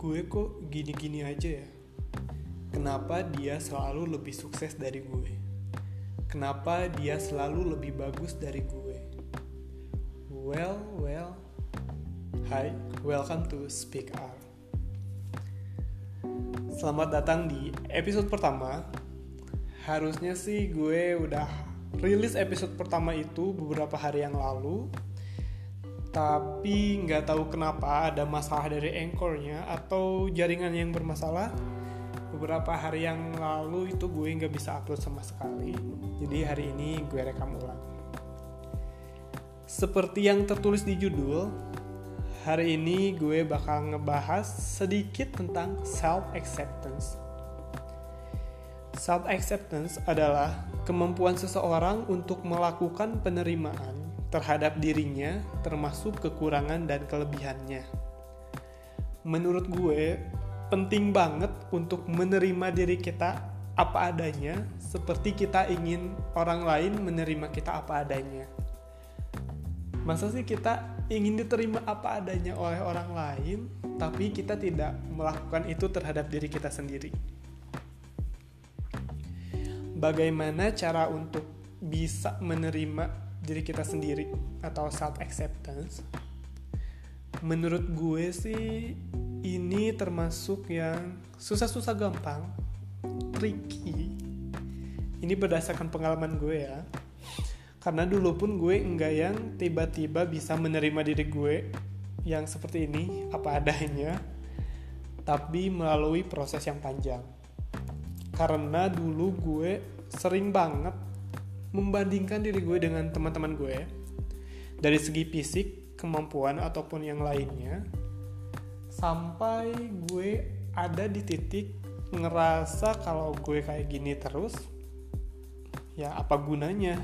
gue kok gini-gini aja ya? Kenapa dia selalu lebih sukses dari gue? Kenapa dia selalu lebih bagus dari gue? Well, well. Hai, welcome to Speak Art. Selamat datang di episode pertama. Harusnya sih gue udah rilis episode pertama itu beberapa hari yang lalu tapi nggak tahu kenapa ada masalah dari anchornya atau jaringan yang bermasalah. Beberapa hari yang lalu itu gue nggak bisa upload sama sekali. Jadi hari ini gue rekam ulang. Seperti yang tertulis di judul hari ini gue bakal ngebahas sedikit tentang self acceptance self acceptance adalah kemampuan seseorang untuk melakukan penerimaan terhadap dirinya, termasuk kekurangan dan kelebihannya. Menurut gue, penting banget untuk menerima diri kita apa adanya, seperti kita ingin orang lain menerima kita apa adanya. Masa sih kita ingin diterima apa adanya oleh orang lain, tapi kita tidak melakukan itu terhadap diri kita sendiri? Bagaimana cara untuk bisa menerima diri kita sendiri atau self acceptance menurut gue sih ini termasuk yang susah-susah gampang tricky. Ini berdasarkan pengalaman gue ya. Karena dulu pun gue enggak yang tiba-tiba bisa menerima diri gue yang seperti ini apa adanya tapi melalui proses yang panjang. Karena dulu gue sering banget membandingkan diri gue dengan teman-teman gue dari segi fisik, kemampuan ataupun yang lainnya sampai gue ada di titik ngerasa kalau gue kayak gini terus ya apa gunanya?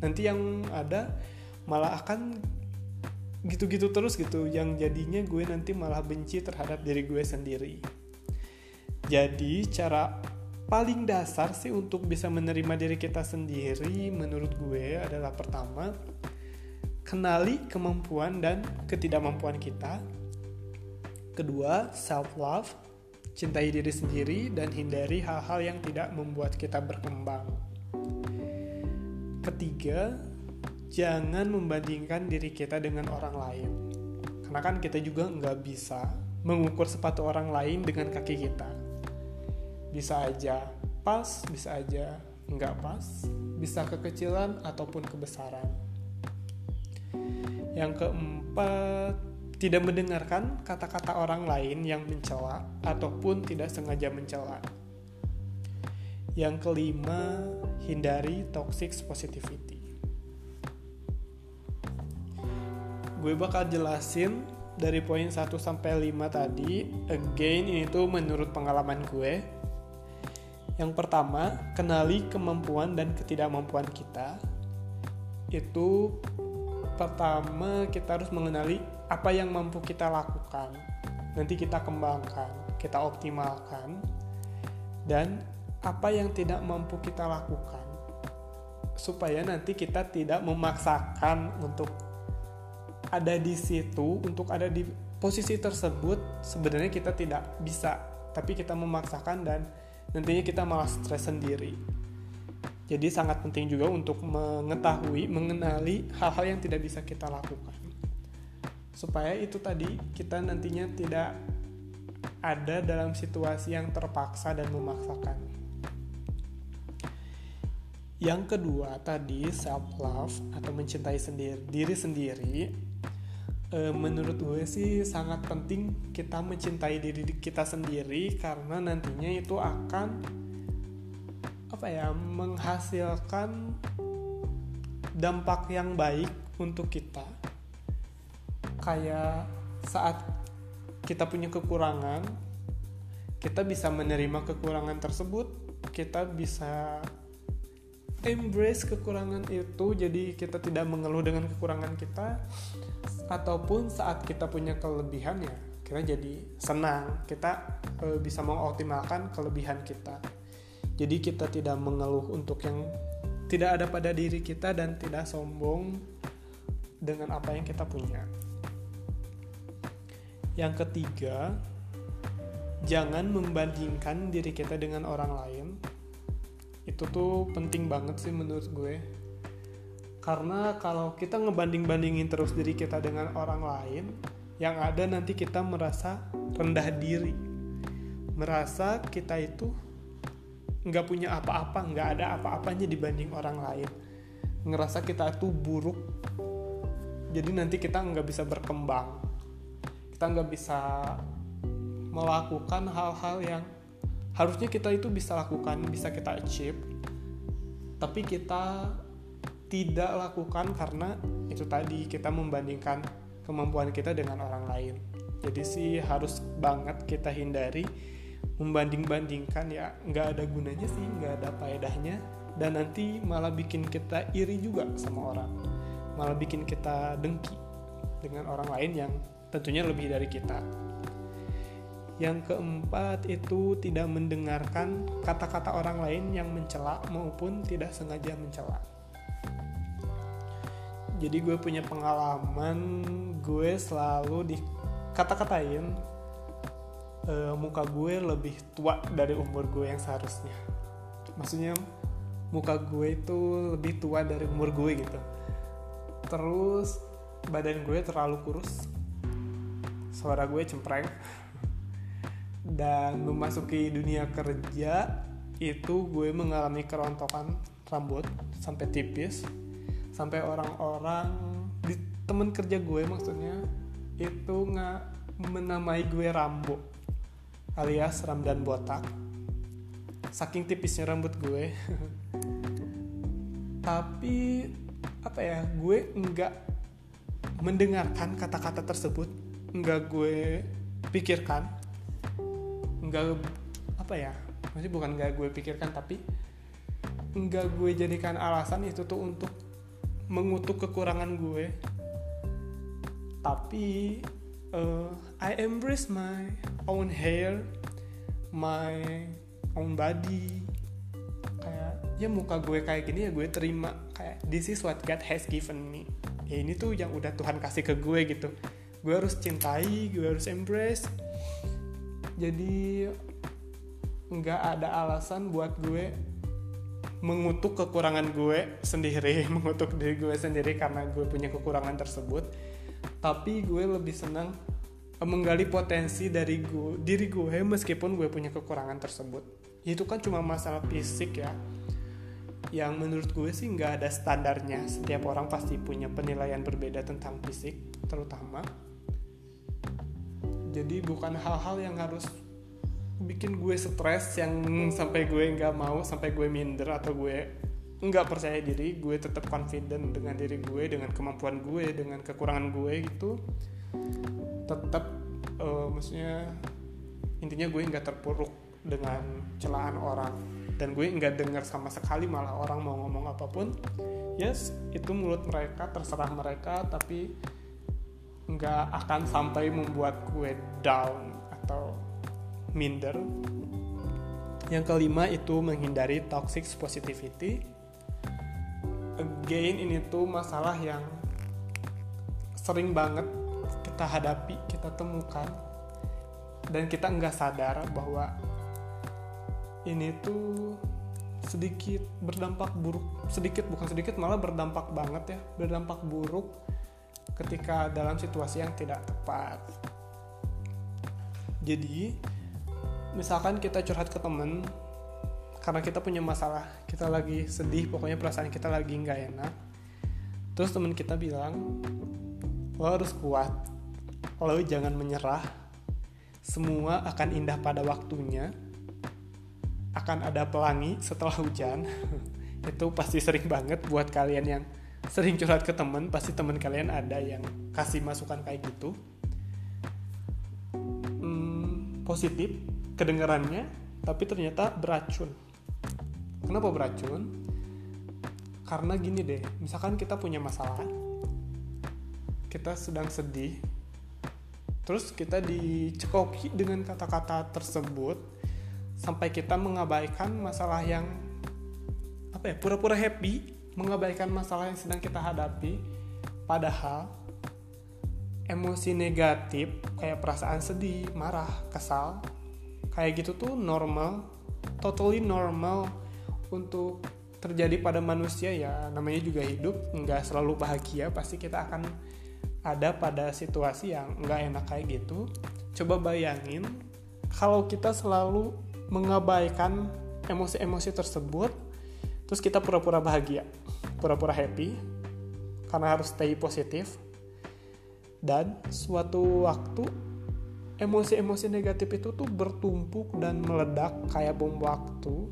Nanti yang ada malah akan gitu-gitu terus gitu yang jadinya gue nanti malah benci terhadap diri gue sendiri. Jadi cara paling dasar sih untuk bisa menerima diri kita sendiri menurut gue adalah pertama kenali kemampuan dan ketidakmampuan kita. Kedua self love cintai diri sendiri dan hindari hal-hal yang tidak membuat kita berkembang. Ketiga jangan membandingkan diri kita dengan orang lain. Karena kan kita juga nggak bisa mengukur sepatu orang lain dengan kaki kita bisa aja pas, bisa aja nggak pas, bisa kekecilan ataupun kebesaran. Yang keempat, tidak mendengarkan kata-kata orang lain yang mencela ataupun tidak sengaja mencela. Yang kelima, hindari toxic positivity. Gue bakal jelasin dari poin 1 sampai 5 tadi. Again, ini tuh menurut pengalaman gue yang pertama, kenali kemampuan dan ketidakmampuan kita. Itu pertama kita harus mengenali apa yang mampu kita lakukan. Nanti kita kembangkan, kita optimalkan. Dan apa yang tidak mampu kita lakukan. Supaya nanti kita tidak memaksakan untuk ada di situ, untuk ada di posisi tersebut sebenarnya kita tidak bisa, tapi kita memaksakan dan nantinya kita malah stres sendiri. Jadi sangat penting juga untuk mengetahui, mengenali hal-hal yang tidak bisa kita lakukan. Supaya itu tadi kita nantinya tidak ada dalam situasi yang terpaksa dan memaksakan. Yang kedua tadi self love atau mencintai sendiri diri sendiri e, menurut gue sih sangat penting kita mencintai diri kita sendiri karena nantinya itu akan apa ya menghasilkan dampak yang baik untuk kita. Kayak saat kita punya kekurangan kita bisa menerima kekurangan tersebut kita bisa embrace kekurangan itu jadi kita tidak mengeluh dengan kekurangan kita ataupun saat kita punya kelebihan ya kita jadi senang. Kita e, bisa mengoptimalkan kelebihan kita. Jadi kita tidak mengeluh untuk yang tidak ada pada diri kita dan tidak sombong dengan apa yang kita punya. Yang ketiga jangan membandingkan diri kita dengan orang lain. Itu tuh penting banget sih menurut gue karena kalau kita ngebanding-bandingin terus diri kita dengan orang lain yang ada nanti kita merasa rendah diri. Merasa kita itu nggak punya apa-apa nggak ada apa-apanya dibanding orang lain. Ngerasa kita itu buruk jadi nanti kita nggak bisa berkembang. Kita nggak bisa melakukan hal-hal yang harusnya kita itu bisa lakukan bisa kita achieve. Tapi kita tidak lakukan karena itu tadi kita membandingkan kemampuan kita dengan orang lain. Jadi sih harus banget kita hindari membanding-bandingkan ya. Nggak ada gunanya sih nggak ada faedahnya. Dan nanti malah bikin kita iri juga sama orang. Malah bikin kita dengki dengan orang lain yang tentunya lebih dari kita. Yang keempat itu tidak mendengarkan kata-kata orang lain yang mencela maupun tidak sengaja mencela. Jadi gue punya pengalaman gue selalu dikata-katain uh, muka gue lebih tua dari umur gue yang seharusnya. Maksudnya muka gue itu lebih tua dari umur gue gitu. Terus badan gue terlalu kurus. Suara gue cempreng dan memasuki dunia kerja itu gue mengalami kerontokan rambut sampai tipis sampai orang-orang di temen kerja gue maksudnya itu nggak menamai gue Rambo alias Ramdan botak. Saking tipisnya rambut gue. Tapi apa ya gue nggak mendengarkan kata-kata tersebut nggak gue pikirkan nggak apa ya masih bukan nggak gue pikirkan tapi nggak gue jadikan alasan itu tuh untuk mengutuk kekurangan gue. Tapi uh, I embrace my own hair my own body. Kayak ya muka gue kayak gini ya gue terima. Kayak this is what God has given me. Ya ini tuh yang udah Tuhan kasih ke gue gitu. Gue harus cintai gue harus embrace. Jadi nggak ada alasan buat gue mengutuk kekurangan gue sendiri mengutuk diri gue sendiri karena gue punya kekurangan tersebut. Tapi gue lebih senang menggali potensi dari gue diri gue meskipun gue punya kekurangan tersebut. Itu kan cuma masalah fisik ya. Yang menurut gue sih nggak ada standarnya. Setiap orang pasti punya penilaian berbeda tentang fisik terutama. Jadi bukan hal-hal yang harus bikin gue stres yang sampai gue nggak mau sampai gue minder atau gue nggak percaya diri gue tetap confident dengan diri gue dengan kemampuan gue dengan kekurangan gue gitu tetap uh, maksudnya intinya gue nggak terpuruk dengan celaan orang. Dan gue nggak dengar sama sekali malah orang mau ngomong apa pun. Yes itu mulut mereka terserah mereka tapi nggak akan sampai membuat gue down atau minder. Yang kelima itu menghindari toxic positivity. Again ini tuh masalah yang sering banget kita hadapi, kita temukan dan kita nggak sadar bahwa ini tuh sedikit berdampak buruk sedikit bukan sedikit malah berdampak banget ya berdampak buruk ketika dalam situasi yang tidak tepat. Jadi, misalkan kita curhat ke temen karena kita punya masalah, kita lagi sedih, pokoknya perasaan kita lagi nggak enak. Terus temen kita bilang, lo harus kuat, lo jangan menyerah, semua akan indah pada waktunya, akan ada pelangi setelah hujan. Itu pasti sering banget buat kalian yang sering curhat ke temen pasti temen kalian ada yang kasih masukan kayak gitu hmm, positif kedengarannya tapi ternyata beracun. Kenapa beracun? Karena gini deh misalkan kita punya masalah kita sedang sedih terus kita dicekoki dengan kata-kata tersebut sampai kita mengabaikan masalah yang apa ya pura-pura happy mengabaikan masalah yang sedang kita hadapi padahal emosi negatif kayak perasaan sedih, marah, kesal kayak gitu tuh normal totally normal untuk terjadi pada manusia ya. Namanya juga hidup nggak selalu bahagia pasti kita akan ada pada situasi yang nggak enak kayak gitu. Coba bayangin kalau kita selalu mengabaikan emosi-emosi tersebut terus kita pura-pura bahagia pura-pura happy karena harus stay positif dan suatu waktu emosi-emosi negatif itu tuh bertumpuk dan meledak kayak bom waktu.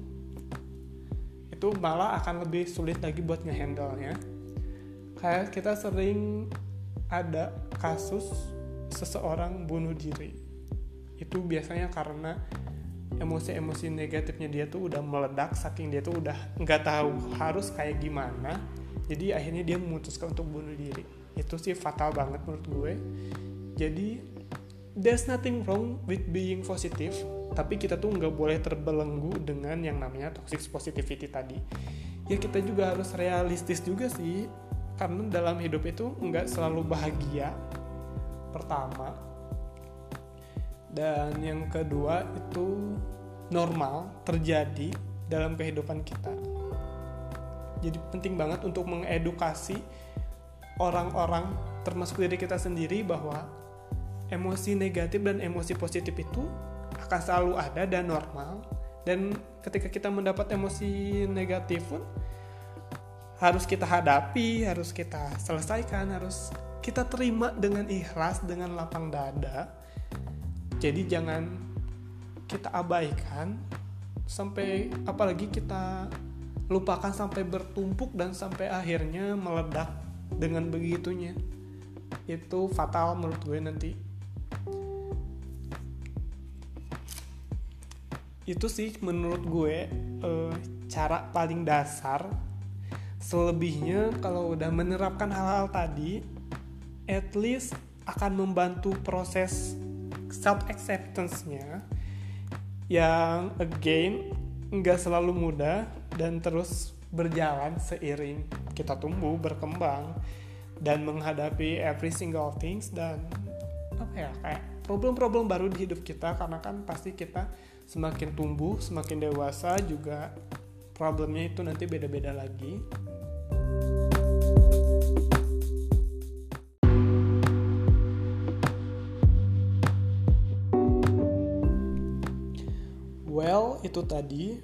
Itu malah akan lebih sulit lagi buat ngehandle nya kayak kita sering ada kasus seseorang bunuh diri. Itu biasanya karena emosi-emosi negatifnya dia tuh udah meledak saking dia tuh udah nggak tahu harus kayak gimana jadi akhirnya dia memutuskan untuk bunuh diri. Itu sih fatal banget menurut gue. Jadi there's nothing wrong with being positive tapi kita tuh nggak boleh terbelenggu dengan yang namanya toxic positivity tadi. Ya kita juga harus realistis juga sih karena dalam hidup itu nggak selalu bahagia pertama. Dan yang kedua itu normal terjadi dalam kehidupan kita. Jadi penting banget untuk mengedukasi orang-orang termasuk diri kita sendiri bahwa emosi negatif dan emosi positif itu akan selalu ada dan normal dan ketika kita mendapat emosi negatif pun harus kita hadapi, harus kita selesaikan, harus kita terima dengan ikhlas, dengan lapang dada. Jadi jangan kita abaikan sampai apalagi kita lupakan sampai bertumpuk dan sampai akhirnya meledak dengan begitunya. Itu fatal menurut gue nanti. Itu sih menurut gue uh, cara paling dasar selebihnya kalau udah menerapkan hal-hal tadi at least akan membantu proses self acceptance-nya yang again nggak selalu mudah dan terus berjalan seiring kita tumbuh berkembang dan menghadapi every single things dan apa ya kayak problem-problem baru di hidup kita karena kan pasti kita semakin tumbuh semakin dewasa juga problemnya itu nanti beda-beda lagi. Well itu tadi.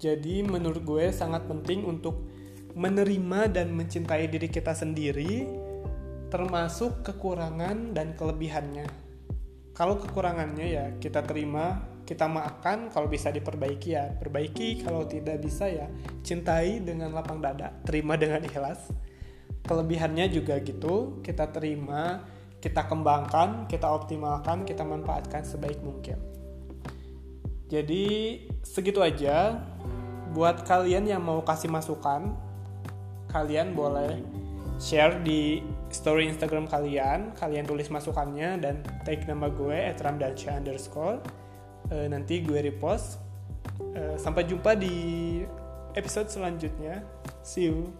Jadi menurut gue sangat penting untuk menerima dan mencintai diri kita sendiri termasuk kekurangan dan kelebihannya kalau kekurangannya ya kita terima kita maafkan kalau bisa diperbaiki ya. Perbaiki kalau tidak bisa ya. Cintai dengan lapang dada terima dengan ikhlas. Kelebihannya juga gitu kita terima kita kembangkan kita optimalkan kita manfaatkan sebaik mungkin. Jadi segitu aja. Buat kalian yang mau kasih masukan kalian boleh share di story Instagram kalian kalian tulis masukannya dan tag nama gue @ramdansya underscore. Uh, nanti gue repost. Uh, sampai jumpa di episode selanjutnya. See you